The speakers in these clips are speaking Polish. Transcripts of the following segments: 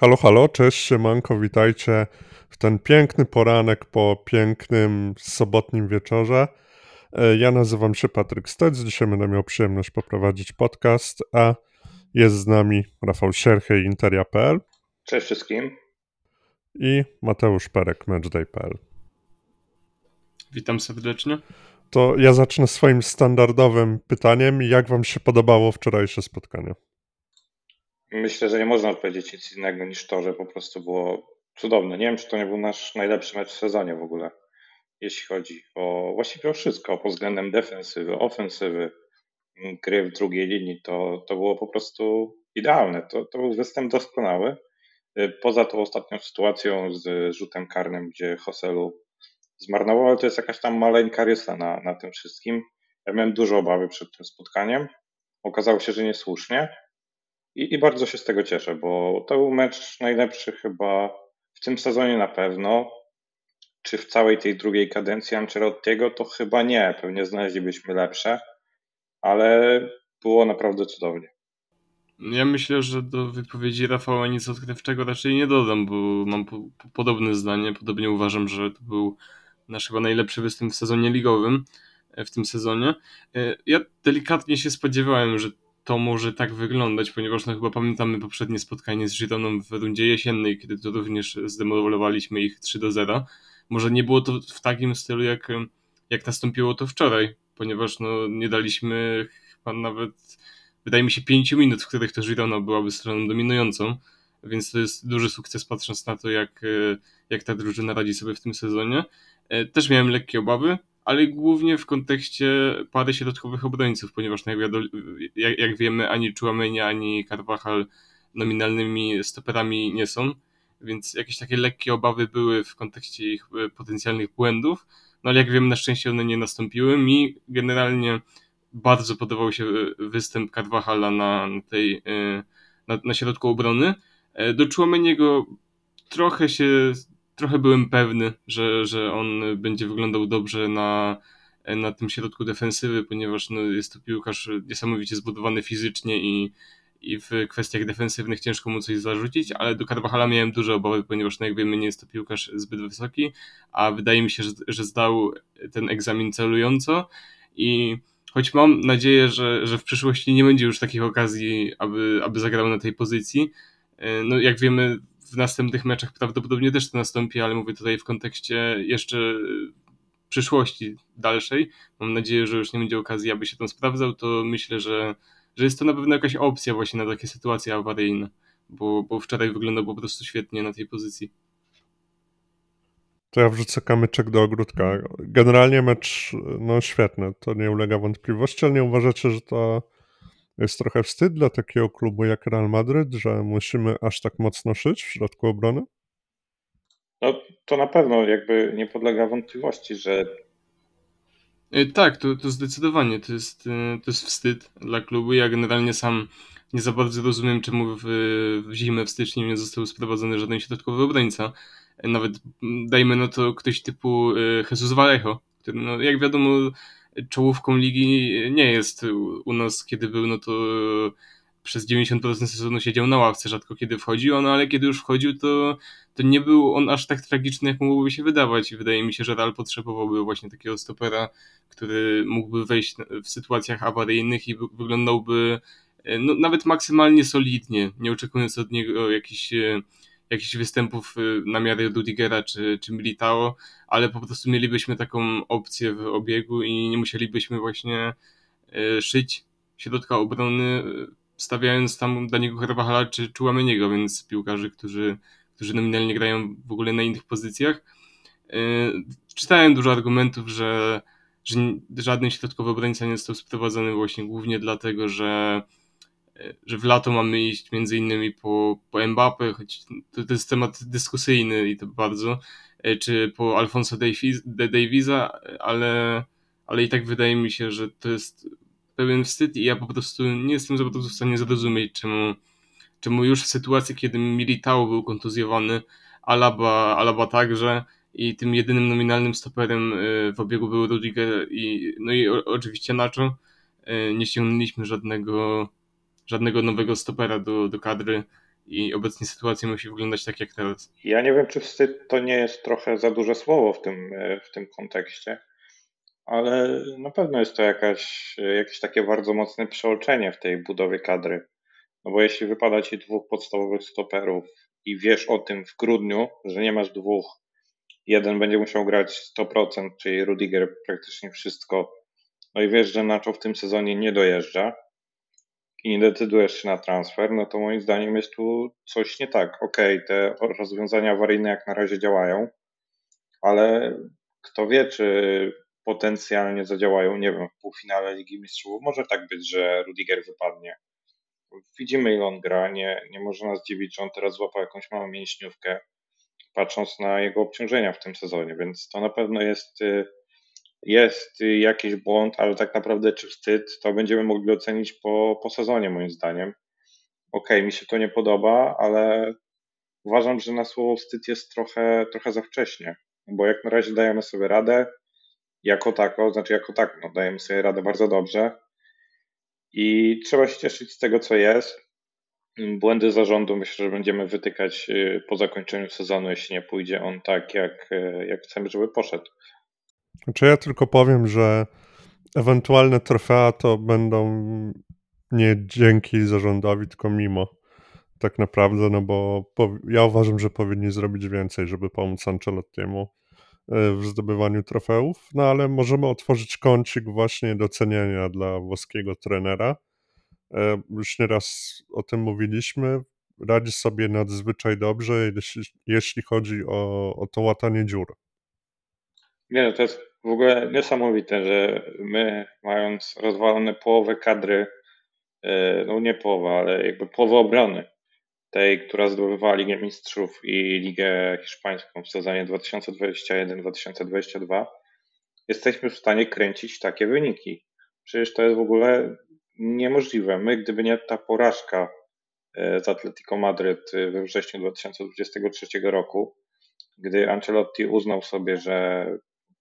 Halo, halo, cześć, siemanko, witajcie w ten piękny poranek po pięknym sobotnim wieczorze. E, ja nazywam się Patryk Stec, dzisiaj będę miał przyjemność poprowadzić podcast, a jest z nami Rafał Sierchej, Interia.pl. Cześć wszystkim. I Mateusz Perek, Matchday.pl. Witam serdecznie. To ja zacznę swoim standardowym pytaniem. Jak wam się podobało wczorajsze spotkanie? Myślę, że nie można odpowiedzieć nic innego niż to, że po prostu było cudowne. Nie wiem, czy to nie był nasz najlepszy mecz w sezonie w ogóle, jeśli chodzi o właściwie o wszystko, pod względem defensywy, ofensywy, gry w drugiej linii, to, to było po prostu idealne. To, to był występ doskonały. Poza tą ostatnią sytuacją z rzutem karnym, gdzie Hoselu zmarnował, ale to jest jakaś tam maleńka rysa na, na tym wszystkim. Ja miałem dużo obawy przed tym spotkaniem. Okazało się, że niesłusznie. I, I bardzo się z tego cieszę, bo to był mecz najlepszy chyba w tym sezonie na pewno. Czy w całej tej drugiej kadencji Ancelottiego to chyba nie, pewnie znaleźlibyśmy lepsze, ale było naprawdę cudownie. Ja myślę, że do wypowiedzi Rafała nic odkrywczego raczej nie dodam, bo mam po, po, podobne zdanie. Podobnie uważam, że to był nasz chyba najlepszy występ w sezonie ligowym e, w tym sezonie. E, ja delikatnie się spodziewałem, że to może tak wyglądać, ponieważ no chyba pamiętamy poprzednie spotkanie z Gironą w rundzie jesiennej, kiedy to również zdemolowaliśmy ich 3 do 0. Może nie było to w takim stylu, jak, jak nastąpiło to wczoraj, ponieważ no, nie daliśmy chyba nawet, wydaje mi się, 5 minut, w których to Girona byłaby stroną dominującą, więc to jest duży sukces patrząc na to, jak, jak ta drużyna radzi sobie w tym sezonie. E, też miałem lekkie obawy, ale głównie w kontekście pary środkowych obrońców, ponieważ no jak, jak, wiemy ani Chouameni, ani Carvajal nominalnymi stoperami nie są, więc jakieś takie lekkie obawy były w kontekście ich e, potencjalnych błędów, no ale jak wiemy na szczęście one nie nastąpiły. Mi generalnie bardzo podobał się e, występ Carvajala na, tej, na, na środku obrony. Do Chouameniego trochę się trochę byłem pewny, że, że on będzie wyglądał dobrze na, na tym środku defensywy, ponieważ no, jest to piłkarz niesamowicie zbudowany fizycznie i, i w kwestiach defensywnych ciężko mu coś zarzucić, ale do Carvajala miałem duże obawy, ponieważ no, jak wiemy nie jest to piłkarz zbyt wysoki, a wydaje mi się, że, że zdał ten egzamin celująco. I choć mam nadzieję, że, że w przyszłości nie będzie już takich okazji, aby, aby zagrał na tej pozycji, no jak wiemy w następnych meczach prawdopodobnie też to nastąpi, ale mówię tutaj w kontekście jeszcze przyszłości dalszej. Mam nadzieję, że już nie będzie okazji, aby się tam sprawdzał, to myślę, że, że jest to na pewno jakaś opcja właśnie na takie sytuacje awaryjne, bo, bo wczoraj wyglądał po prostu świetnie na tej pozycji. To ja wrzucę kamyczek do ogródka. Generalnie mecz no świetny, to nie ulega wątpliwości, ale nie uważacie, że to jest trochę wstyd dla takiego klubu jak Real Madryt, że musimy aż tak mocno szyć w środku obrony? No, to na pewno jakby nie podlega wątpliwości, że. E, tak, to, to zdecydowanie to jest, e, to jest wstyd dla klubu. Ja generalnie sam nie za bardzo rozumiem, czemu w, w zimę, w styczniu nie został sprowadzony żaden środkowy obrońca. E, nawet dajmy no to ktoś typu Jesus Vallejo, który no, jak wiadomo czołówką ligi nie jest u nas, kiedy był, no to przez 90% sezonu siedział na ławce, rzadko kiedy wchodził, no ale kiedy już wchodził, to, to nie był on aż tak tragiczny, jak mogłoby się wydawać. I wydaje mi się, że Real potrzebowałby właśnie takiego stopera, który mógłby wejść w sytuacjach awaryjnych i wyglądałby no, nawet maksymalnie solidnie, nie oczekując od niego jakichś jakichś występów y, na miarę Rudigera czy, czy Militao, ale po prostu mielibyśmy taką opcję w obiegu i nie musielibyśmy właśnie y, szyć środka obrony, y, stawiając tam Daniego Carvajala czy Chouameniego, więc piłkarzy, którzy, którzy nominalnie grają w ogóle na innych pozycjach. Czytałem dużo argumentów, że, że żaden środkowy obrońca nie został sprowadzony właśnie głównie dlatego, że że w lato mamy iść między innymi po, po Mbappe, choć to, to jest temat dyskusyjny i to bardzo, e, czy po Alfonso Davisa, ale, ale i tak wydaje mi się, że to jest pewien wstyd i ja po prostu nie jestem za bardzo w stanie zrozumieć, czemu, czemu już w sytuacji, kiedy Militao był kontuzjowany, Alaba, Alaba także i tym jedynym nominalnym stoperem e, w obiegu był Rudiger i, no i oczywiście Nacho, e, nie ściągnęliśmy żadnego żadnego nowego stopera do, do kadry i obecnie sytuacja musi wyglądać tak jak teraz. Ja nie wiem, czy wstyd to nie jest trochę za duże słowo w tym, e, w tym kontekście, ale na pewno jest to jakaś, jakieś takie bardzo mocne przeoczenie w tej budowie kadry. No bo jeśli wypada ci dwóch podstawowych stoperów i wiesz o tym w grudniu, że nie masz dwóch, jeden będzie musiał grać 100%, czyli Rudiger praktycznie wszystko, no i wiesz, że Nacho w tym sezonie nie dojeżdża i nie decydujesz się na transfer, no to moim zdaniem jest tu coś nie tak. Okej, okay, te rozwiązania awaryjne jak na razie działają, ale kto wie, czy potencjalnie zadziałają, nie wiem, w półfinale Ligi Mistrzów. Może tak być, że Rudiger wypadnie. Widzimy, ile on gra, nie, nie może nas dziwić, że on teraz złapał jakąś małą mięśniówkę, patrząc na jego obciążenia w tym sezonie, więc to na pewno jest, y, jest jakiś błąd, ale tak naprawdę czy wstyd, to będziemy mogli ocenić po, po sezonie, moim zdaniem. Okej, okay, mi się to nie podoba, ale uważam, że na słowo wstyd jest trochę, trochę za wcześnie, bo jak na razie dajemy sobie radę, jako tako, znaczy jako tak, no, dajemy sobie radę bardzo dobrze i trzeba się cieszyć z tego, co jest. Błędy zarządu myślę, że będziemy wytykać y, po zakończeniu sezonu, jeśli nie pójdzie on tak, jak, y, jak chcemy, żeby poszedł. Znaczy ja tylko powiem, że ewentualne trofea to będą nie dzięki zarządowi, tylko mimo. Tak naprawdę, no bo ja uważam, że powinni zrobić więcej, żeby pomóc Ancelottiemu E, w zdobywaniu trofeów, no ale możemy otworzyć kącik właśnie docenienia dla włoskiego trenera. E, już nieraz o tym mówiliśmy. Radzi sobie nadzwyczaj dobrze, jeśli, jeśli chodzi o, o to łatanie dziur. Nie, no to jest w ogóle niesamowite, że my, mając rozwalone połowę kadry, e, no nie połowę, ale jakby połowę obrony, tej, która zdobywała Ligę Mistrzów i Ligę Hiszpańską w sezonie 2021-2022, jesteśmy w stanie kręcić takie wyniki. Przecież to jest w ogóle niemożliwe. My, gdyby nie ta porażka e, z Atletico Madryt we wrześniu 2023 roku, gdy Ancelotti uznał sobie, że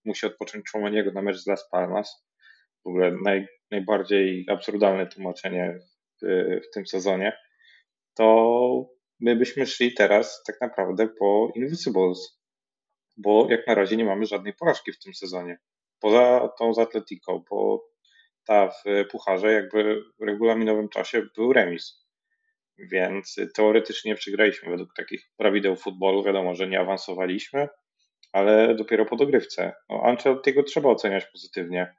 musi odpocząć Człomaniego na mecz z Las Palmas, w ogóle naj, najbardziej absurdalne tłumaczenie w, w tym sezonie, to my byśmy szli teraz tak naprawdę po Invisibles, bo jak na razie nie mamy żadnej porażki w tym sezonie. Poza tą z Atletico, bo ta w Pucharze jakby w regulaminowym czasie był remis. Więc teoretycznie przegraliśmy według takich prawideł futbolu. Wiadomo, że nie awansowaliśmy, ale dopiero po dogrywce. No, Ancelottiego trzeba oceniać pozytywnie.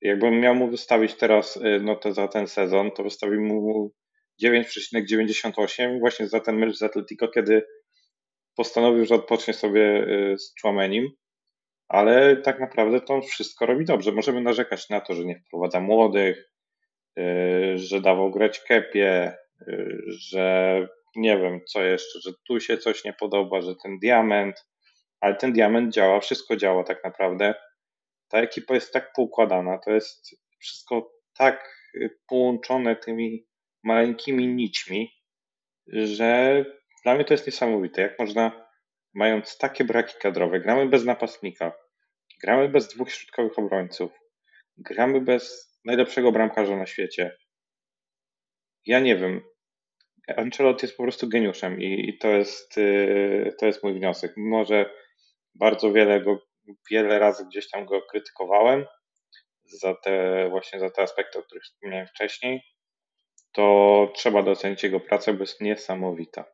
Jakbym miał mu wystawić teraz y, notę za ten sezon, to wystawił mu 9,98 właśnie za ten mecz z Atletico, kiedy postanowił, że odpocznie sobie y, z Chouamenim, ale tak naprawdę to wszystko robi dobrze. Możemy narzekać na to, że nie wprowadza młodych, y, że dawał grać kepie, że nie wiem co jeszcze, że tu się coś nie podoba, że ten diament, ale ten diament działa, wszystko działa tak naprawdę. Ta ekipa jest tak poukładana, to jest wszystko tak połączone tymi maleńkimi nićmi, że dla mnie to jest niesamowite. Jak można, mając takie braki kadrowe, gramy bez napastnika, gramy bez dwóch środkowych obrońców, gramy bez najlepszego bramkarza na świecie. Ja nie wiem. Ancelotti jest po prostu geniuszem i, i to, jest, y, to jest mój wniosek. Mimo, że bardzo wiele, go, wiele razy gdzieś tam go krytykowałem za te właśnie za te aspekty, o których wspomniałem wcześniej, to trzeba docenić jego pracę, bo jest niesamowita.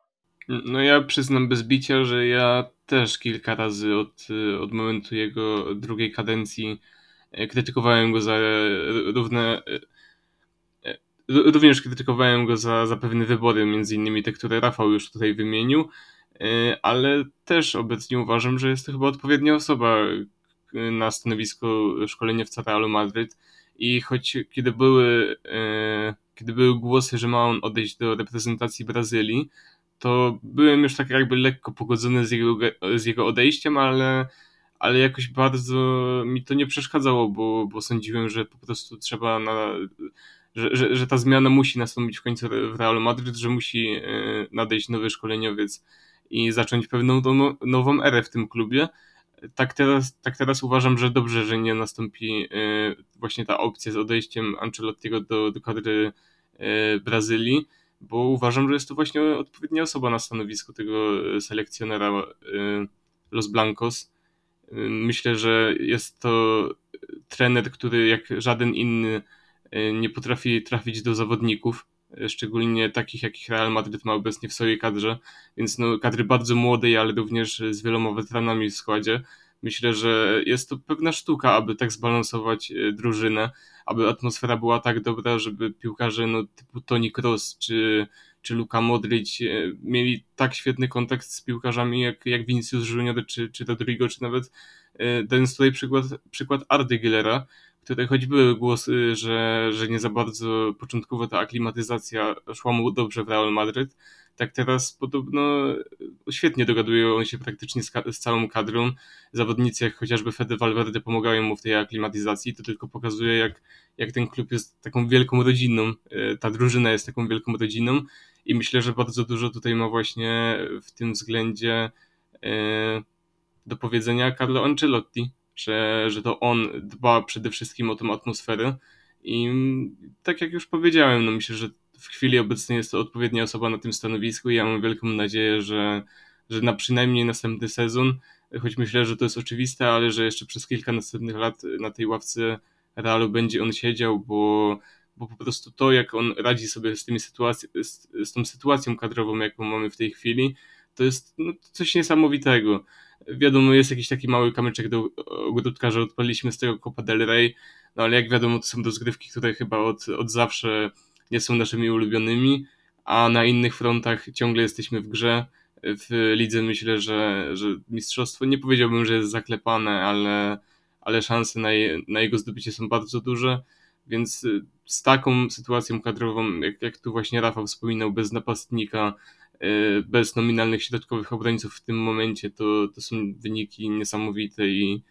No ja przyznam bez bicia, że ja też kilka razy od, od momentu jego drugiej kadencji e, krytykowałem go za równe e, e, również krytykowałem go za, za pewne wybory, między innymi te, które Rafał już tutaj wymienił, ale też obecnie uważam, że jest to chyba odpowiednia osoba na stanowisko szkoleniowca Realu Madryt. I choć kiedy były kiedy były głosy, że ma on odejść do reprezentacji Brazylii, to byłem już tak jakby lekko pogodzony z jego, z jego odejściem, ale, ale jakoś bardzo mi to nie przeszkadzało, bo, bo sądziłem, że po prostu trzeba na, że, że, że ta zmiana musi nastąpić w końcu w Realu Madryt, że musi nadejść nowy szkoleniowiec i zacząć pewną nową erę w tym klubie. Tak teraz, tak teraz uważam, że dobrze, że nie nastąpi e, właśnie ta opcja z odejściem Ancelottiego do, do kadry e, Brazylii, bo uważam, że jest to właśnie odpowiednia osoba na stanowisku tego selekcjonera Los Blancos. Myślę, że jest to trener, który jak żaden inny nie potrafi trafić do zawodników szczególnie takich, jakich Real Madrid ma obecnie w swojej kadrze, więc no, kadry bardzo młodej, ale również z wieloma weteranami w składzie. Myślę, że jest to pewna sztuka, aby tak zbalansować e, drużynę, aby atmosfera była tak dobra, żeby piłkarze no, typu Toni Kroos czy, czy Luka Modric e, mieli tak świetny kontakt z piłkarzami jak, jak Vinicius Junior czy, czy Rodrigo, czy nawet e, ten tutaj przykład, przykład Ardy Gillera, Tutaj choć były głosy, że, że nie za bardzo początkowo ta aklimatyzacja szła mu dobrze w Real Madrid, tak teraz podobno świetnie dogaduje on się praktycznie z, z, całą kadrą. Zawodnicy jak chociażby Fede Valverde pomagają mu w tej aklimatyzacji, to tylko pokazuje jak, jak ten klub jest taką wielką rodziną, e, ta drużyna jest taką wielką rodziną i myślę, że bardzo dużo tutaj ma właśnie w tym względzie e, do powiedzenia Carlo Ancelotti, że, że to on dba przede wszystkim o tę atmosferę. I tak jak już powiedziałem, no myślę, że w chwili obecnej jest to odpowiednia osoba na tym stanowisku i ja mam wielką nadzieję, że, że na przynajmniej następny sezon, choć myślę, że to jest oczywiste, ale że jeszcze przez kilka następnych lat na tej ławce Realu będzie on siedział, bo, bo po prostu to, jak on radzi sobie z, tymi sytuacji, z, z tą sytuacją kadrową, jaką mamy w tej chwili, to jest no, coś niesamowitego wiadomo, jest jakiś taki mały kamyczek do ogródka, że odpaliliśmy z tego Copa del Rey, no ale jak wiadomo, to są rozgrywki, które chyba od, od zawsze nie są naszymi ulubionymi, a na innych frontach ciągle jesteśmy w grze. W lidze myślę, że, że mistrzostwo nie powiedziałbym, że jest zaklepane, ale, ale szanse na, je, na jego zdobycie są bardzo duże, więc z taką sytuacją kadrową, jak, jak tu właśnie Rafał wspominał, bez napastnika, bez nominalnych środkowych obrońców w tym momencie to, to są wyniki niesamowite i,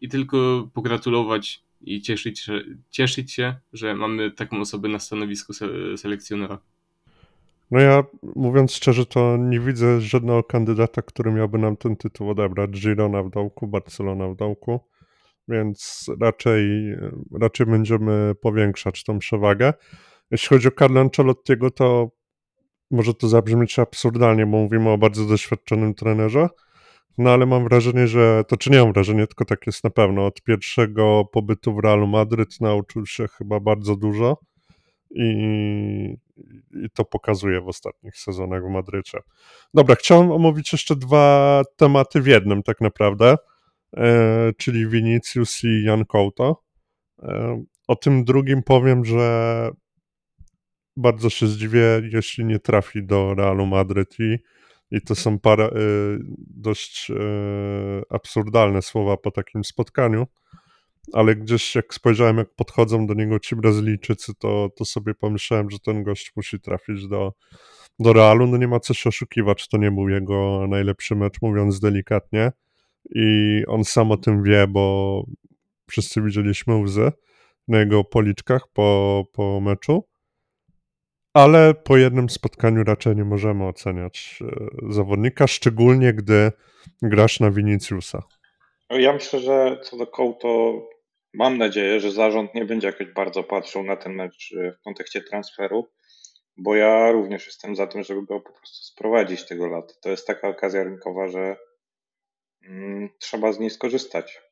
i tylko pogratulować i cieszyć, się, cieszyć się, że mamy taką osobę na stanowisku selekcjonera. No ja mówiąc szczerze, to nie widzę żadnego kandydata, który miałby nam ten tytuł odebrać. Girona w dołku, Barcelona w dołku, więc raczej, raczej będziemy powiększać tą przewagę. Jeśli chodzi o Carlo Ancelottiego, to może to zabrzmieć absurdalnie, bo mówimy o bardzo doświadczonym trenerze, no ale mam wrażenie, że, to czy nie mam wrażenie, tylko tak jest na pewno, od pierwszego pobytu w Realu Madryt nauczył się chyba bardzo dużo i, i to pokazuje w ostatnich sezonach w Madrycie. Dobra, chciałem omówić jeszcze dwa tematy w jednym tak naprawdę, e, czyli Vinicius i Jan Couto. E, o tym drugim powiem, że bardzo się zdziwię, jeśli nie trafi do Realu Madryt i, i to są parę y, dość y, absurdalne słowa po takim spotkaniu, ale gdzieś jak spojrzałem, jak podchodzą do niego ci Brazylijczycy, to, to sobie pomyślałem, że ten gość musi trafić do, do Realu. No nie ma co się oszukiwać, to nie był jego najlepszy mecz, mówiąc delikatnie i on sam o tym wie, bo wszyscy widzieliśmy łzy na jego policzkach po, po meczu ale po jednym spotkaniu raczej nie możemy oceniać e, zawodnika, szczególnie gdy grasz na Viniciusa. Ja myślę, że co do to mam nadzieję, że zarząd nie będzie jakoś bardzo patrzył na ten mecz e, w kontekście transferu, bo ja również jestem za tym, żeby go po prostu sprowadzić tego lata. To jest taka okazja rynkowa, że mm, trzeba z niej skorzystać.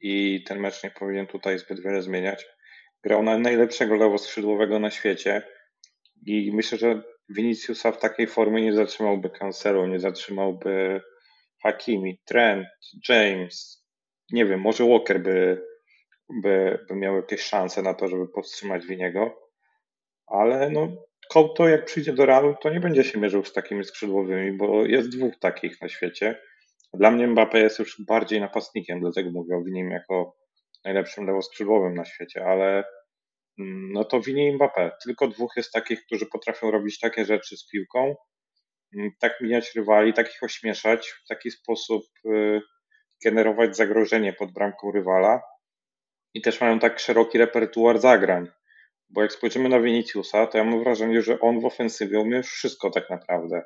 I ten mecz nie powinien tutaj zbyt wiele zmieniać. Grał na najlepszego lewoskrzydłowego na świecie i myślę, że Viniciusa w takiej formie nie zatrzymałby Cancelo, nie zatrzymałby Hakimi, Trent, James. Nie wiem, może Walker by, by, by miał jakieś szanse na to, żeby powstrzymać Winiego. Ale no, Couto jak przyjdzie do Realu, to nie będzie się mierzył z takimi skrzydłowymi, bo jest dwóch takich na świecie. Dla mnie Mbappé jest już bardziej napastnikiem, dlatego mówię o Winim jako najlepszym lewoskrzydłowym na świecie, ale no to winie Mbappé. Tylko dwóch jest takich, którzy potrafią robić takie rzeczy z piłką, mm, tak mijać rywali, takich ośmieszać, w taki sposób y, generować zagrożenie pod bramką rywala i też mają tak szeroki repertuar zagrań. Bo jak spojrzymy na Viniciusa, to ja mam wrażenie, że on w ofensywie umie wszystko tak naprawdę.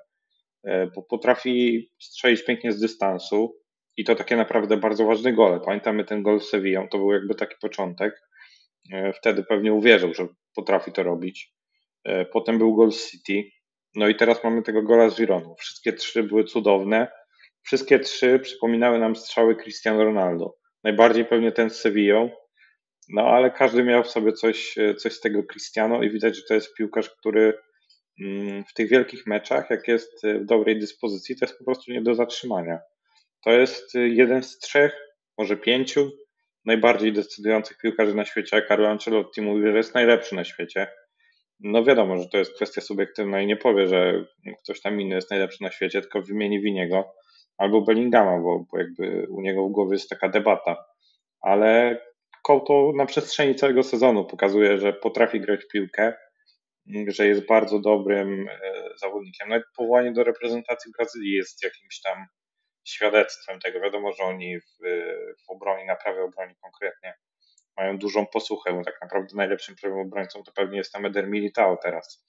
E, bo potrafi strzelić pięknie z dystansu i to takie naprawdę bardzo ważne gole. Pamiętamy ten gol z Sevillą, to był jakby taki początek E, wtedy pewnie uwierzył, że potrafi to robić. E, potem był Gold City, No i teraz mamy tego gola z Gironu. Wszystkie trzy były cudowne. Wszystkie trzy przypominały nam strzały Cristiano Ronaldo. Najbardziej pewnie ten z Sevillą, no ale każdy miał w sobie coś, coś z tego Cristiano i widać, że to jest piłkarz, który mm, w tych wielkich meczach, jak jest w dobrej dyspozycji, to jest po prostu nie do zatrzymania. To jest jeden z trzech, może pięciu najbardziej decydujących piłkarzy na świecie. Carlo Ancelotti mówi, że jest najlepszy na świecie. No wiadomo, że to jest kwestia subiektywna i nie powie, że ktoś tam inny jest najlepszy na świecie, tylko wymieni Winiego albo Bellingama, bo, bo jakby u niego w głowie jest taka debata. Ale Couto na przestrzeni całego sezonu pokazuje, że potrafi grać w piłkę, że jest bardzo dobrym e, zawodnikiem. Nawet powołanie do reprezentacji Brazylii jest jakimś tam świadectwem tego. Wiadomo, że oni w, w obronie, na prawej obronie konkretnie, mają dużą posłuchę, tak naprawdę najlepszym prawym obrońcą to pewnie jest tam Eder Militao teraz,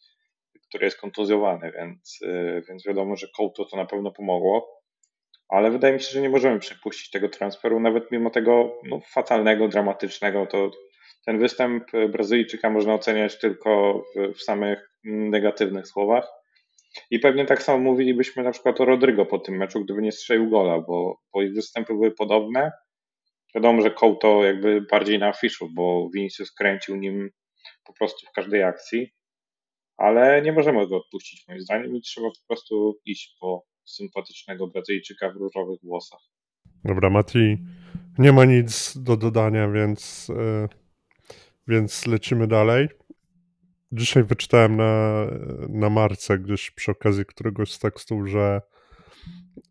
który jest kontuzjowany, więc, e, więc wiadomo, że Couto to na pewno pomogło. Ale wydaje mi się, że nie możemy przepuścić tego transferu, nawet mimo tego no, fatalnego, dramatycznego. To ten występ Brazylijczyka można oceniać tylko w, w samych negatywnych słowach. I pewnie tak samo mówilibyśmy na przykład o Rodrygo po tym meczu, gdyby nie strzelił gola, bo, bo występy były podobne. Wiadomo, że Couto jakby bardziej na afiszu, bo Vinicius kręcił nim po prostu w każdej akcji, ale nie możemy go odpuścić moim zdaniem i trzeba po prostu iść po sympatycznego Brazylijczyka w różowych włosach. Dobra, Mati, nie ma nic do dodania, więc, yy, więc lecimy dalej. Dzisiaj wyczytałem na, na marce gdzieś przy okazji któregoś z tekstów, że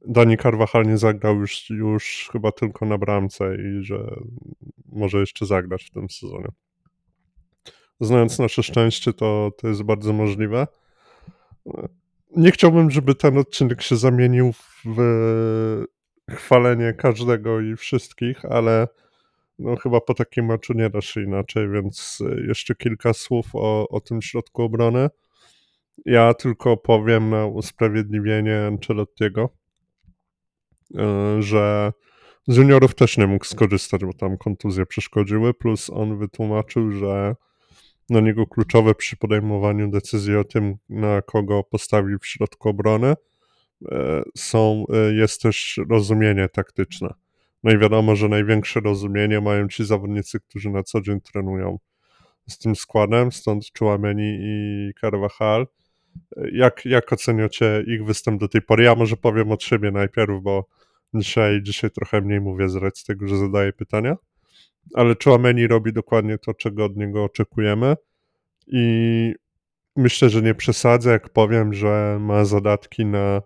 Dani Carvajal nie zagrał już, już chyba tylko na bramce i że może jeszcze zagrać w tym sezonie. Znając nasze szczęście, to, to jest bardzo możliwe. Nie chciałbym, żeby ten odcinek się zamienił w chwalenie każdego i wszystkich, ale no chyba po takim meczu nie da się inaczej, więc jeszcze kilka słów o, o tym środku obrony. Ja tylko powiem na usprawiedliwienie Ancelottiego, e, że z juniorów też nie mógł skorzystać, bo tam kontuzje przeszkodziły, plus on wytłumaczył, że na niego kluczowe przy podejmowaniu decyzji o tym, na kogo postawił w środku obrony, e, są, e, jest też rozumienie taktyczne. No i wiadomo, że największe rozumienie mają ci zawodnicy, którzy na co dzień trenują z tym składem, stąd Chouameni i Carvajal. Jak, jak oceniacie ich występ do tej pory? Ja może powiem od siebie najpierw, bo dzisiaj, dzisiaj trochę mniej mówię z tego, że zadaję pytania ale Chouameni robi dokładnie to, czego od niego oczekujemy i myślę, że nie przesadzę, jak powiem, że ma zadatki na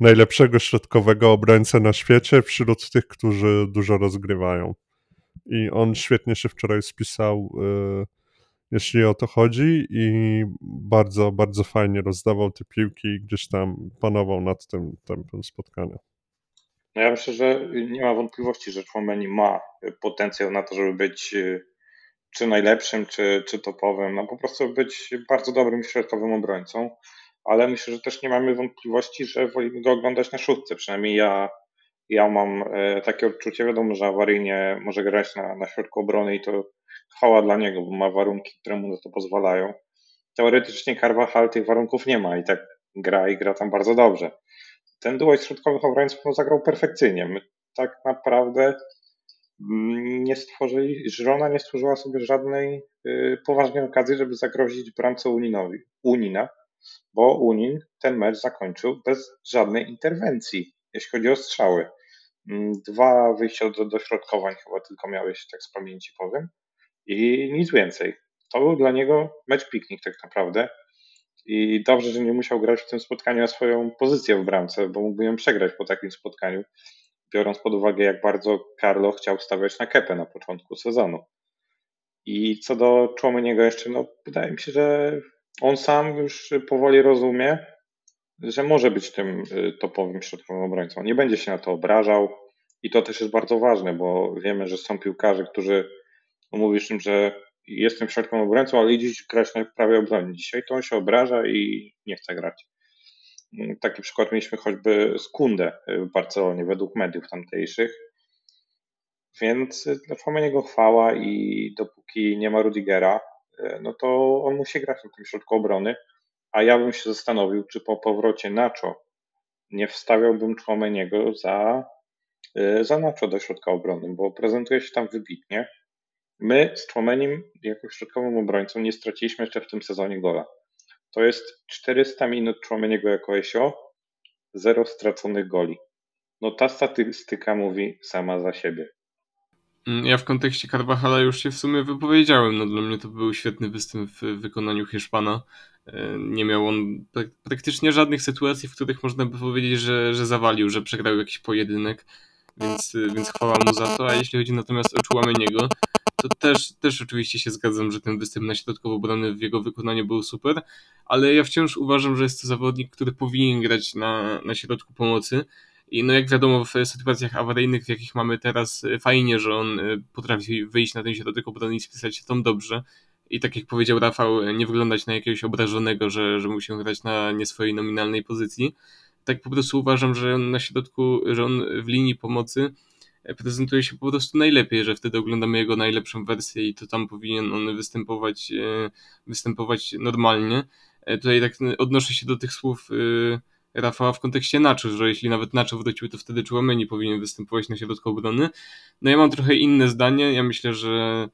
najlepszego środkowego obrońcę na świecie wśród tych, którzy dużo rozgrywają. I on świetnie się wczoraj spisał, y, jeśli o to chodzi, i bardzo, bardzo fajnie rozdawał te piłki i gdzieś tam panował nad tym tempem spotkania. No ja myślę, że nie ma wątpliwości, że Chouameni ma potencjał na to, żeby być y, czy najlepszym, czy, czy topowym, no po prostu być bardzo dobrym środkowym obrońcą, ale myślę, że też nie mamy wątpliwości, że wolimy go oglądać na szóstce, przynajmniej ja, ja mam e, takie odczucie, wiadomo, że awaryjnie może grać na, na środku obrony i to chwała dla niego, bo ma warunki, które mu na to pozwalają. Teoretycznie Carvajal tych warunków nie ma i tak gra i gra tam bardzo dobrze ten duet środkowych obrońców no, zagrał perfekcyjnie. My tak naprawdę mm, nie stworzyli, Żrona nie stworzyła sobie żadnej y, poważnej okazji, żeby zagrozić bramce Uninowi, Unina, bo Unin ten mecz zakończył bez żadnej interwencji, jeśli chodzi o strzały. Mm, dwa wyjścia do dośrodkowań chyba tylko miałeś, tak z pamięci powiem, i nic więcej. To był dla niego mecz piknik tak naprawdę. I dobrze, że nie musiał grać w tym spotkaniu na swoją pozycję w bramce, bo mógłby ją przegrać po takim spotkaniu, biorąc pod uwagę, jak bardzo Carlo chciał stawiać na kepę na początku sezonu. I co do Człomeniego jeszcze, no wydaje mi się, że on sam już powoli rozumie, że może być tym y, topowym środkowym obrońcą. Nie będzie się na to obrażał i to też jest bardzo ważne, bo wiemy, że są piłkarze, którzy no mówisz im, że jestem środkowym obrońcą, ale idzie grać na prawej obronie. Dzisiaj to on się obraża i nie chce grać. Taki przykład mieliśmy choćby z Kunde w Barcelonie, według mediów tamtejszych. Więc dla Fomeniego chwała i dopóki nie ma Rudigera, no to on musi grać na tym środku obrony. a ja bym się zastanowił, czy po powrocie Nacho nie wstawiałbym Chomeniego za, y, za Nacho do środka obrony, bo prezentuje się tam wybitnie. My z Chouamenim jako środkowym obrońcą nie straciliśmy jeszcze w tym sezonie gola. To jest 400 minut Chouameniego jako Esio, zero straconych goli. No ta statystyka mówi sama za siebie. Mm, ja w kontekście Carvajala już się w sumie wypowiedziałem. No, dla mnie to był świetny występ w wykonaniu Hiszpana. E, nie miał on praktycznie żadnych sytuacji, w których można by powiedzieć, że, że zawalił, że przegrał jakiś pojedynek, więc, więc chwała mu za to. A jeśli chodzi natomiast o Chouameniego, to też, też oczywiście się zgadzam, że ten występ na środkowo obrony w jego wykonaniu był super, ale ja wciąż uważam, że jest to zawodnik, który powinien grać na, na środku pomocy. I no jak wiadomo, w sytuacjach awaryjnych, w jakich mamy teraz, fajnie, że on potrafi wyjść na ten środek obrony i spisać się tam dobrze. I tak jak powiedział Rafał, nie wyglądać na jakiegoś obrażonego, że, że musi grać na nie swojej nominalnej pozycji. Tak po prostu uważam, że on na środku, że on w linii pomocy prezentuje się po prostu najlepiej, że wtedy oglądamy jego najlepszą wersję i to tam powinien on występować, e, występować normalnie. E, tutaj tak odnoszę się do tych słów e, Rafała w kontekście Nacho, że jeśli nawet Nacho wrócił, to wtedy Chouameni powinien występować na środku obrony. No ja mam trochę inne zdanie, ja myślę, że,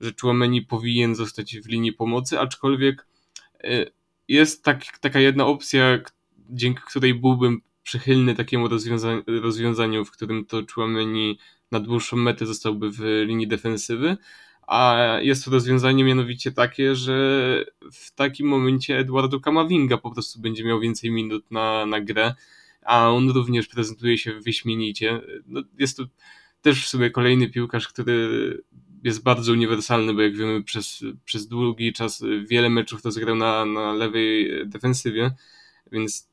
że Chouameni powinien zostać w linii pomocy, aczkolwiek jest tak, taka jedna opcja, dzięki której byłbym przychylny takiemu rozwiąza rozwiązaniu, w którym to Chouameni na dłuższą metę zostałby w linii defensywy, a jest to rozwiązanie mianowicie takie, że w takim momencie Eduardo Camavinga po prostu będzie miał więcej minut na, na grę, a on również prezentuje się wyśmienicie. No, jest to też w sumie kolejny piłkarz, który jest bardzo uniwersalny, bo jak wiemy przez, przez długi czas wiele meczów to zagrał na, na lewej defensywie, więc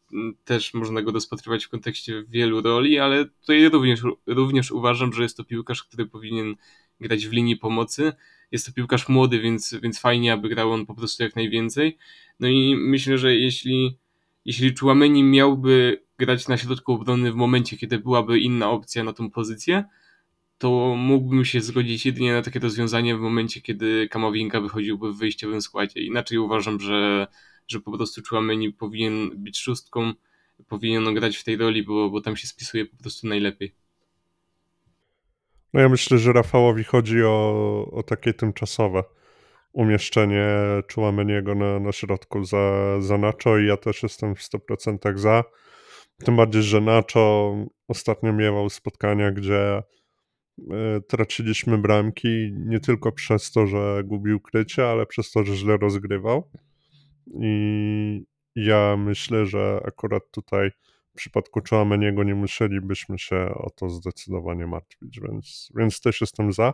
też można go rozpatrywać w kontekście wielu roli, ale tutaj również, również uważam, że jest to piłkarz, który powinien grać w linii pomocy. Jest to piłkarz młody, więc, więc fajnie, aby grał on po prostu jak najwięcej. No i myślę, że jeśli, jeśli Chouameni miałby grać na środku obrony w momencie, kiedy byłaby inna opcja na tą pozycję, to mógłbym się zgodzić jedynie na takie rozwiązanie w momencie, kiedy Kamowinka wychodziłby w wyjściowym składzie. Inaczej uważam, że że po prostu Chouameni powinien być szóstką, powinien grać w tej roli, bo, bo tam się spisuje po prostu najlepiej. No ja myślę, że Rafałowi chodzi o, o takie tymczasowe umieszczenie Chouameniego na, na środku za, za Nacho i ja też jestem w 100% za. Tym bardziej, że Nacho ostatnio miewał spotkania, gdzie e, traciliśmy bramki nie tylko przez to, że gubił krycie, ale przez to, że źle rozgrywał. I ja myślę, że akurat tutaj w przypadku Chouameniego nie musielibyśmy się o to zdecydowanie martwić, więc, więc też jestem za.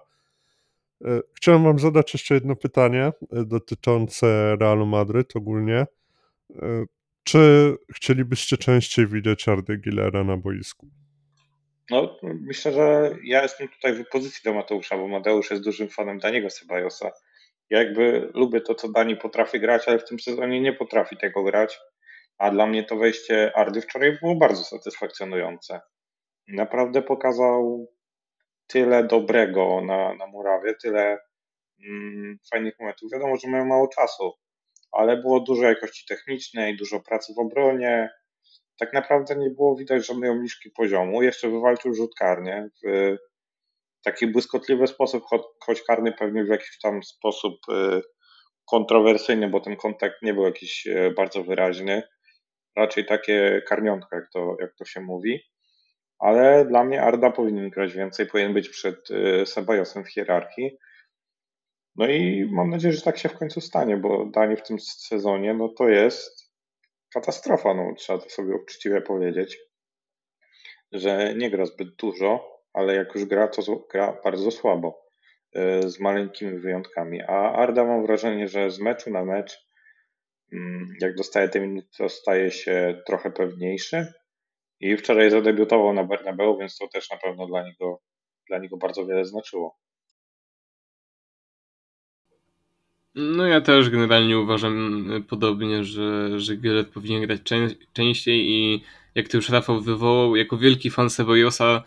E, chciałem Wam zadać jeszcze jedno pytanie e, dotyczące Realu Madryt ogólnie. E, czy chcielibyście częściej widzieć Ardy Gilera na boisku? No, myślę, że ja jestem tutaj w pozycji do Mateusza, bo Mateusz jest dużym fanem Daniego Sebajosa ja jakby lubię to, co Dani potrafi grać, ale w tym sezonie nie potrafi tego grać. A dla mnie to wejście Ardy wczoraj było bardzo satysfakcjonujące. Naprawdę pokazał tyle dobrego na, na murawie, tyle mm, fajnych momentów. Wiadomo, że mają mało czasu, ale było dużo jakości technicznej, dużo pracy w obronie. Tak naprawdę nie było widać żadnej obniżki poziomu. Jeszcze wywalczył rzut karnie w taki błyskotliwy sposób, choć karny pewnie w jakiś tam sposób y, kontrowersyjny, bo ten kontakt nie był jakiś y, bardzo wyraźny. Raczej takie karmionka, jak to, jak to się mówi. Ale dla mnie Arda powinien grać więcej, powinien być przed y, Sebajosem w hierarchii. No i mam nadzieję, że tak się w końcu stanie, bo Dani w tym sezonie, no to jest katastrofa, no trzeba to sobie uczciwie powiedzieć, że nie gra zbyt dużo, ale jak już gra, to gra bardzo słabo, e, z maleńkimi wyjątkami. A Arda mam wrażenie, że z meczu na mecz, jak dostaje te minuty, to staje się trochę pewniejszy. I wczoraj zadebiutował na Bernabeu, więc to też na pewno dla niego, dla niego bardzo wiele znaczyło. No ja też generalnie uważam podobnie, że, że Gillett powinien grać częściej i jak to już Rafał wywołał, jako wielki fan Sebojosa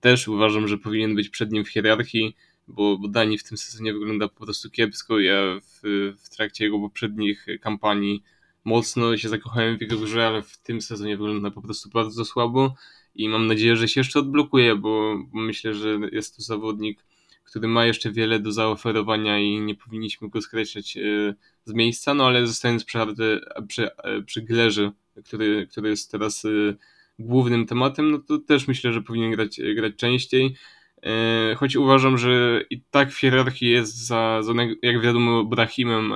też uważam, że powinien być przed nim w hierarchii, bo, bo Dani w tym sezonie wygląda po prostu kiepsko. Ja w, w trakcie jego poprzednich kampanii mocno się zakochałem w jego grze, ale w tym sezonie wygląda po prostu bardzo słabo i mam nadzieję, że się jeszcze odblokuje, bo myślę, że jest to zawodnik, który ma jeszcze wiele do zaoferowania i nie powinniśmy go skreślać e, z miejsca, no ale zostając przy, przy, przy Glerze, który, który jest teraz e, głównym tematem, no to też myślę, że powinien grać, grać częściej. E, choć uważam, że i tak w hierarchii jest za, za jak wiadomo, Brahimem,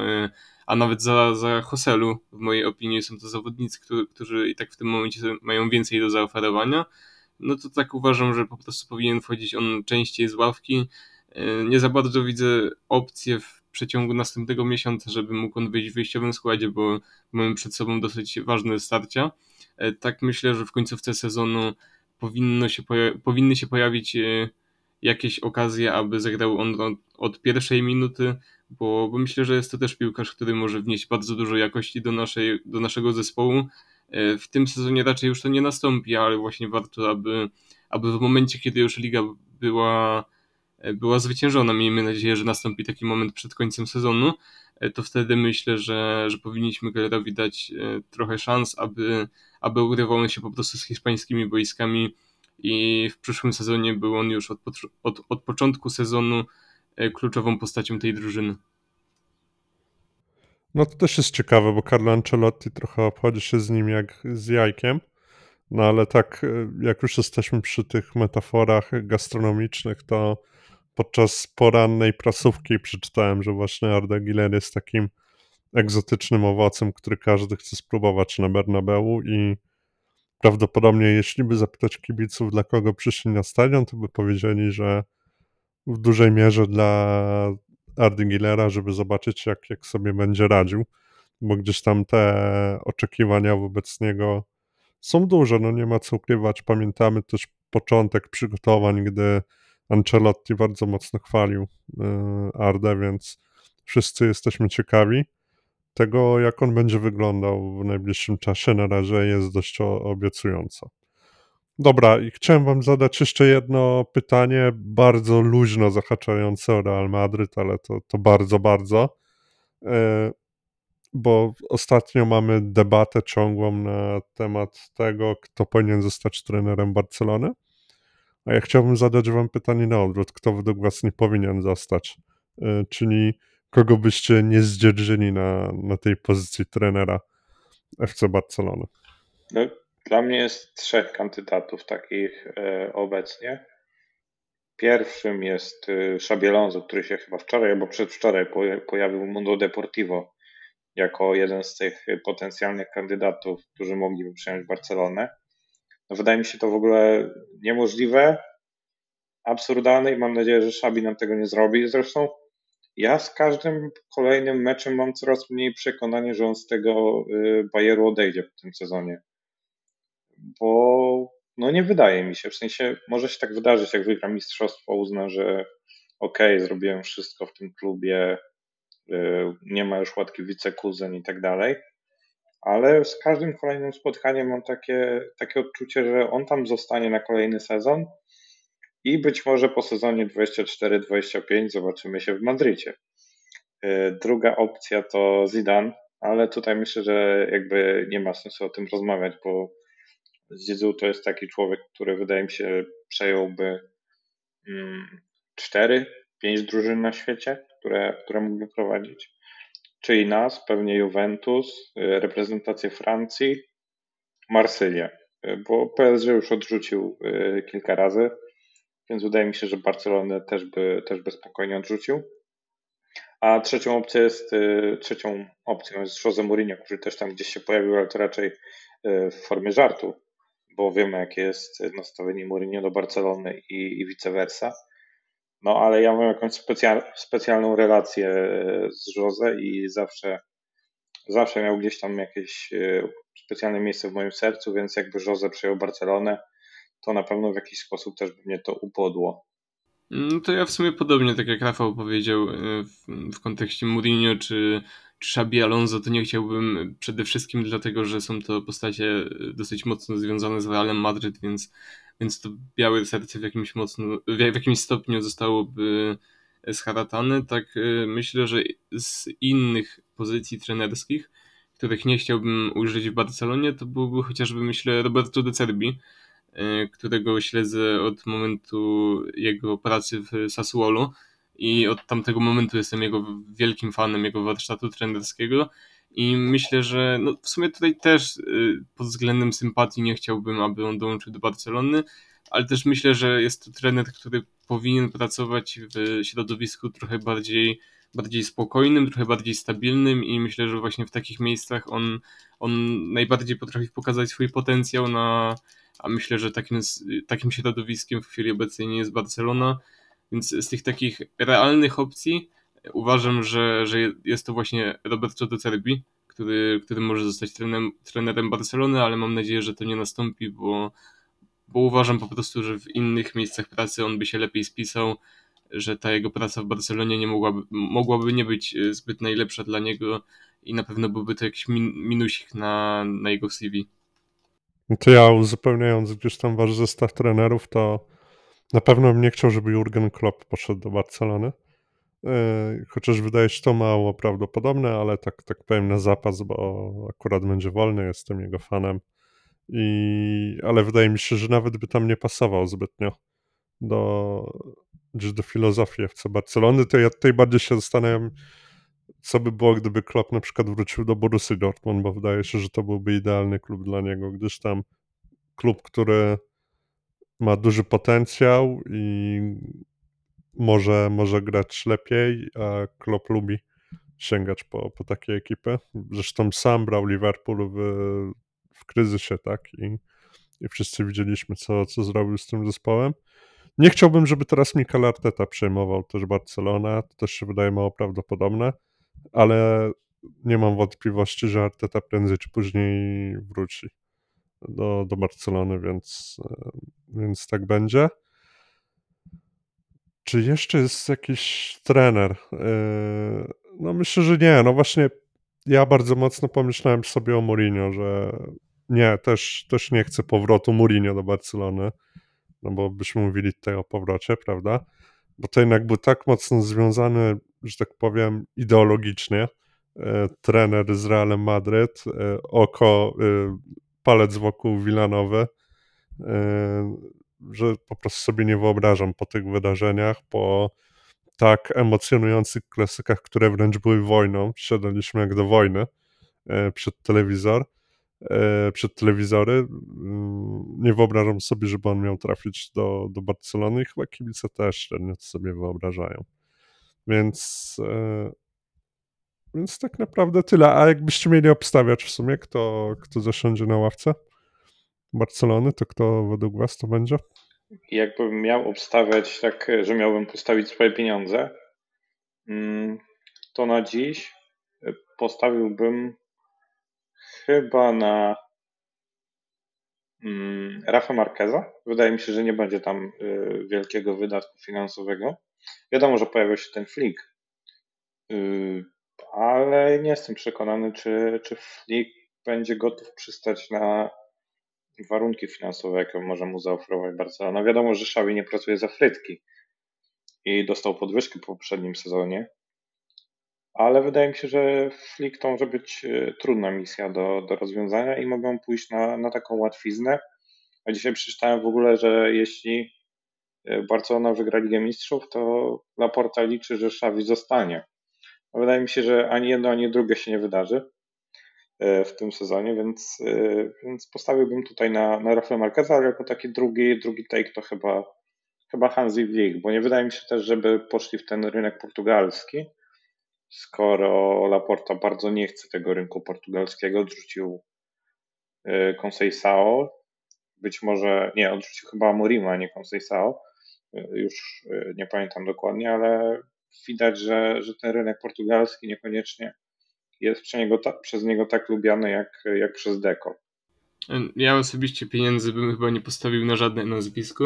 a nawet za, za Hoselu, w mojej opinii są to zawodnicy, którzy, którzy i tak w tym momencie mają więcej do zaoferowania. No to tak uważam, że po prostu powinien wchodzić on częściej z ławki. E, nie za bardzo widzę opcję w przeciągu następnego miesiąca, żeby mógł on wyjść w wyjściowym składzie, bo mamy przed sobą dosyć ważne starcia. E, tak myślę, że w końcówce sezonu powinno się powinny się pojawić e, jakieś okazje, aby zagrał on od, od pierwszej minuty, bo, bo, myślę, że jest to też piłkarz, który może wnieść bardzo dużo jakości do, naszej, do naszego zespołu. W tym sezonie raczej już to nie nastąpi, ale właśnie warto, aby, aby w momencie, kiedy już liga była E, była zwyciężona. Miejmy nadzieję, że nastąpi taki moment przed końcem sezonu. E, to wtedy myślę, że, że powinniśmy Gellerowi dać e, trochę szans, aby, aby ugrywał się po prostu z hiszpańskimi boiskami i w przyszłym sezonie był on już od, od, od początku sezonu kluczową postacią tej drużyny. No to też jest ciekawe, bo Carlo Ancelotti trochę obchodzi się z nim jak z jajkiem. No ale tak, jak już jesteśmy przy tych metaforach gastronomicznych, to podczas porannej prasówki przeczytałem, że właśnie Arda Giler jest takim egzotycznym owocem, który każdy chce spróbować na Bernabeu i prawdopodobnie jeśli by zapytać kibiców, dla kogo przyszli na stadion, to by powiedzieli, że w dużej mierze dla Ardy Gilera, żeby zobaczyć jak, jak sobie będzie radził, bo gdzieś tam te oczekiwania wobec niego są duże, no nie ma co ukrywać. Pamiętamy też początek przygotowań, gdy Ancelotti bardzo mocno chwalił e, Ardę, więc wszyscy jesteśmy ciekawi tego, jak on będzie wyglądał w najbliższym czasie. Na razie jest dość obiecująco. Dobra, i chciałem Wam zadać jeszcze jedno pytanie, bardzo luźno zahaczające o Real Madryt, ale to, to bardzo, bardzo. E, bo ostatnio mamy debatę ciągłą na temat tego, kto powinien zostać trenerem Barcelony. A ja chciałbym zadać Wam pytanie na odwrót. Kto według Was nie powinien zostać? E, czyli kogo byście nie zdzierżyli na, na tej pozycji trenera FC Barcelony? No, dla mnie jest trzech kandydatów takich e, obecnie. Pierwszym jest e, Xabi który się chyba wczoraj albo przedwczoraj pojawił w Mundo Deportivo jako jeden z tych potencjalnych kandydatów, którzy mogliby przejąć Barcelonę. No wydaje mi się to w ogóle niemożliwe, absurdalne i mam nadzieję, że Szabi nam tego nie zrobi. Zresztą ja z każdym kolejnym meczem mam coraz mniej przekonanie, że on z tego y, Bayeru odejdzie w tym sezonie. Bo no nie wydaje mi się, w sensie może się tak wydarzyć, jak wygra mistrzostwo, uzna, że okej, okay, zrobiłem wszystko w tym klubie, y, nie ma już łatki wicekuzyn i tak dalej, ale z każdym kolejnym spotkaniem mam takie, takie odczucie, że on tam zostanie na kolejny sezon i być może po sezonie 24-25 zobaczymy się w Madrycie. E, druga opcja to Zidane, ale tutaj myślę, że jakby nie ma sensu o tym rozmawiać, bo Zidane to jest taki człowiek, który wydaje mi się przejąłby 4-5 mm, drużyn na świecie, które, które mógłby prowadzić. Czyli nas, pewnie Juventus, y, reprezentację Francji, Marsylię, y, bo PSG już odrzucił kilka razy, więc wydaje mi się, że Barcelonę też by, też by spokojnie odrzucił. A trzecią opcją jest, trzecią opcją jest Jose Mourinho, który też tam gdzieś się pojawił, ale to raczej w formie żartu, bo wiemy, jakie jest nastawienie Mourinho do Barcelony i, i vice versa. No ale ja mam jakąś specjal, specjalną relację e, z Jose i zawsze, zawsze miał gdzieś tam jakieś specjalne miejsce w moim sercu, więc jakby Jose przejął Barcelonę, to na pewno w jakiś sposób też by mnie to upodło. No to ja w sumie podobnie, tak jak Rafał powiedział e, w, w kontekście Mourinho czy, czy Xabi Alonso, to nie chciałbym przede wszystkim dlatego, że są to postacie dosyć mocno związane z Realem Madryt, więc więc to białe serce w jakimś mocno, w jakimś stopniu zostałoby scharatane. Tak y, myślę, że z innych pozycji trenerskich których nie chciałbym użyć w Barcelonie, to byłby chociażby, myślę, Roberto De Cerbi, którego śledzę od momentu jego pracy w Sassuolo i od tamtego momentu jestem jego wielkim fanem, jego warsztatu trenerskiego i myślę, że no w sumie tutaj też y, pod względem sympatii nie chciałbym, aby on dołączył do Barcelony, ale też myślę, że jest to trener, który powinien pracować w środowisku trochę bardziej, bardziej spokojnym, trochę bardziej stabilnym i myślę, że właśnie w takich miejscach on, on najbardziej potrafi pokazać swój potencjał na, a myślę, że takim, takim środowiskiem w chwili obecnej nie jest Barcelona, więc z tych takich realnych opcji uważam, że, że jest to właśnie Roberto De Cerbi, który, który może zostać trenerem, trenerem Barcelony, ale mam nadzieję, że to nie nastąpi, bo, bo uważam po prostu, że w innych miejscach pracy on by się lepiej spisał, że ta jego praca w Barcelonie nie mogłaby, mogłaby nie być e, zbyt najlepsza dla niego i na pewno byłby to jakiś min, minusik na, na jego CV. No to ja uzupełniając gdzieś tam wasz zestaw trenerów, to na pewno bym nie chciał, żeby Jurgen Klopp poszedł do Barcelony. E, chociaż wydaje się to mało prawdopodobne, ale tak, tak powiem na zapas, bo akurat będzie wolny, jestem jego fanem. I, ale wydaje mi się, że nawet by tam nie pasował zbytnio do, do filozofii FC Barcelony. To ja tutaj bardziej się zastanawiam, co by było, gdyby Klopp na przykład wrócił do Borussy Dortmund, bo wydaje się, że to byłby idealny klub dla niego, gdyż tam klub, który ma duży potencjał i może, może grać lepiej, a Klopp lubi sięgać po, po takie ekipy. Zresztą sam brał Liverpool w, w kryzysie, tak? I, I wszyscy widzieliśmy, co, co zrobił z tym zespołem. Nie chciałbym, żeby teraz Mikel Arteta przejmował też Barcelona. To też się wydaje mało prawdopodobne, ale nie mam wątpliwości, że Arteta prędzej czy później wróci do, do Barcelony, więc, więc tak będzie. Czy jeszcze jest jakiś trener? Yy, no myślę, że nie. No właśnie ja bardzo mocno pomyślałem sobie o Mourinho, że nie, też, też nie chcę powrotu Mourinho do Barcelony, no bo byśmy mówili tutaj o powrocie, prawda? Bo to jednak był tak mocno związany, że tak powiem, ideologicznie. Yy, trener z Realem Madryt, yy, oko, palec wokół Wilanowy że po prostu sobie nie wyobrażam po tych wydarzeniach, po tak emocjonujących klasykach, które wręcz były wojną. Siadaliśmy jak do wojny e, przed telewizor, e, przed telewizory. Mm, nie wyobrażam sobie, żeby on miał trafić do, do Barcelony i chyba kibice też średnio to sobie wyobrażają. Więc, e, więc tak naprawdę tyle. A jakbyście mieli obstawiać w sumie, kto, kto zasiądzie na ławce Barcelony, to kto według was to będzie? Jakbym miał obstawiać tak, że miałbym postawić swoje pieniądze, mm, to na dziś postawiłbym chyba na mm, Rafa Marqueza. Wydaje mi się, że nie będzie tam y, wielkiego wydatku finansowego. Wiadomo, że pojawia się ten flik, y, ale nie jestem przekonany, czy, czy flik będzie gotów przystać na warunki finansowe, jakie może mu zaoferować Barcelona. Wiadomo, że Xavi nie pracuje za frytki i dostał podwyżkę po poprzednim sezonie, ale wydaje mi się, że Flick to może być e, trudna misja do, do rozwiązania i mogą pójść na, na taką łatwiznę. A dzisiaj przeczytałem w ogóle, że jeśli e, Barcelona wygra Ligę Mistrzów, to Laporta liczy, że Xavi zostanie. Wydaje mi się, że ani jedno, ani drugie się nie wydarzy. E, w tym sezonie, więc, więc postawiłbym tutaj na, na Rafa Marqueza, ale jako taki drugi, drugi take to chyba, chyba Hansi Flick, bo nie wydaje mi się też, żeby poszli w ten rynek portugalski, skoro Laporta bardzo nie chce tego rynku portugalskiego, odrzucił e, Conceição, być może, nie, odrzucił chyba Morima, a nie Conceição, już nie pamiętam dokładnie, ale widać, że, że ten rynek portugalski niekoniecznie jest przez niego, ta, przez niego tak lubiany jak, jak przez Deko. Ja osobiście pieniędzy bym chyba nie postawił na żadne nazwisko.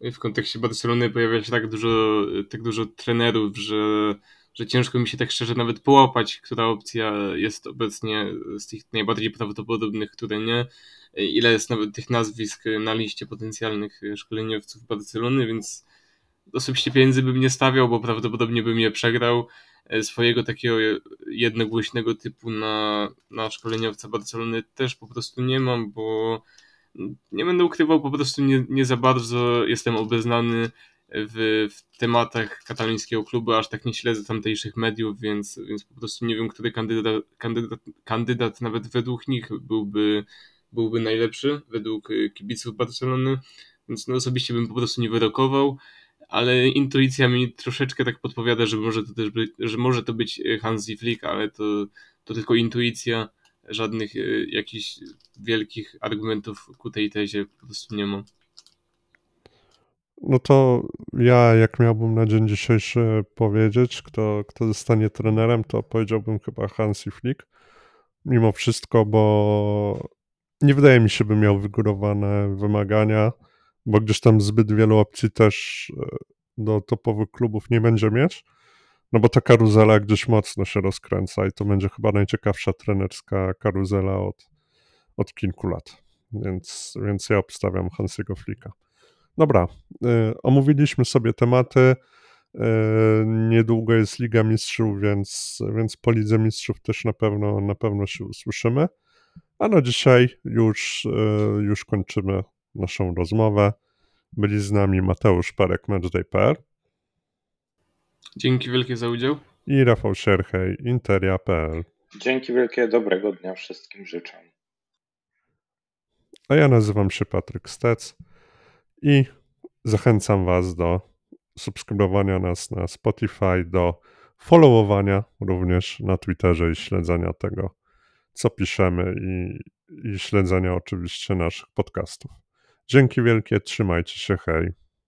W kontekście Barcelony pojawia się tak dużo, tak dużo trenerów, że, że ciężko mi się tak szczerze nawet połapać, która opcja jest obecnie z tych najbardziej prawdopodobnych, które nie. Ile jest nawet tych nazwisk na liście potencjalnych szkoleniowców Barcelony, więc osobiście pieniędzy bym nie stawiał, bo prawdopodobnie bym je przegrał. swojego takiego jednogłośnego typu na, na szkoleniowca Barcelony też po prostu nie mam, bo nie będę ukrywał, po prostu nie, nie za bardzo jestem obeznany w, w tematach katalońskiego klubu, aż tak nie śledzę tamtejszych mediów, więc, więc po prostu nie wiem, który kandydat, kandydat, kandydat nawet według nich byłby, byłby najlepszy, według kibiców Barcelony, więc no osobiście bym po prostu nie wyrokował, ale intuicja mi troszeczkę tak podpowiada, że może to też być, że może to być Hansi Flick, ale to, to tylko intuicja, żadnych jakichś wielkich argumentów ku tej tezie po prostu nie ma. No to ja, jak miałbym na dzień dzisiejszy powiedzieć, kto, kto zostanie trenerem, to powiedziałbym chyba Hansi Flick. Mimo wszystko, bo nie wydaje mi się, by miał wygórowane wymagania, bo gdzieś tam zbyt wielu opcji też e, do topowych klubów nie będzie mieć. No bo ta karuzela gdzieś mocno się rozkręca i to będzie chyba najciekawsza trenerska karuzela od, od kilku lat. Więc, więc ja obstawiam Hansiego Flicka. Dobra, y, omówiliśmy sobie tematy. Y, niedługo jest Liga Mistrzów, więc, więc po Lidze Mistrzów też na pewno, na pewno się usłyszymy. A no dzisiaj już, y, już kończymy naszą rozmowę. Byli z nami Mateusz Parek, Matchday.pl. Dzięki wielkie za udział. I Rafał Sierchej, Interia.pl. Dzięki wielkie, dobrego dnia wszystkim życzę. A ja nazywam się Patryk Stec i zachęcam Was do subskrybowania nas na Spotify, do followowania również na Twitterze i śledzenia tego, co piszemy i, i śledzenia oczywiście naszych podcastów. Dzięki wielkie, trzymajcie się, hej.